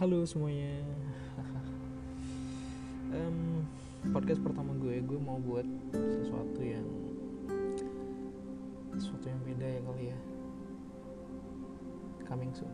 Halo semuanya. Um, Podcast pertama gue Gue mau buat sesuatu yang Sesuatu yang beda ya kali ya. Coming soon.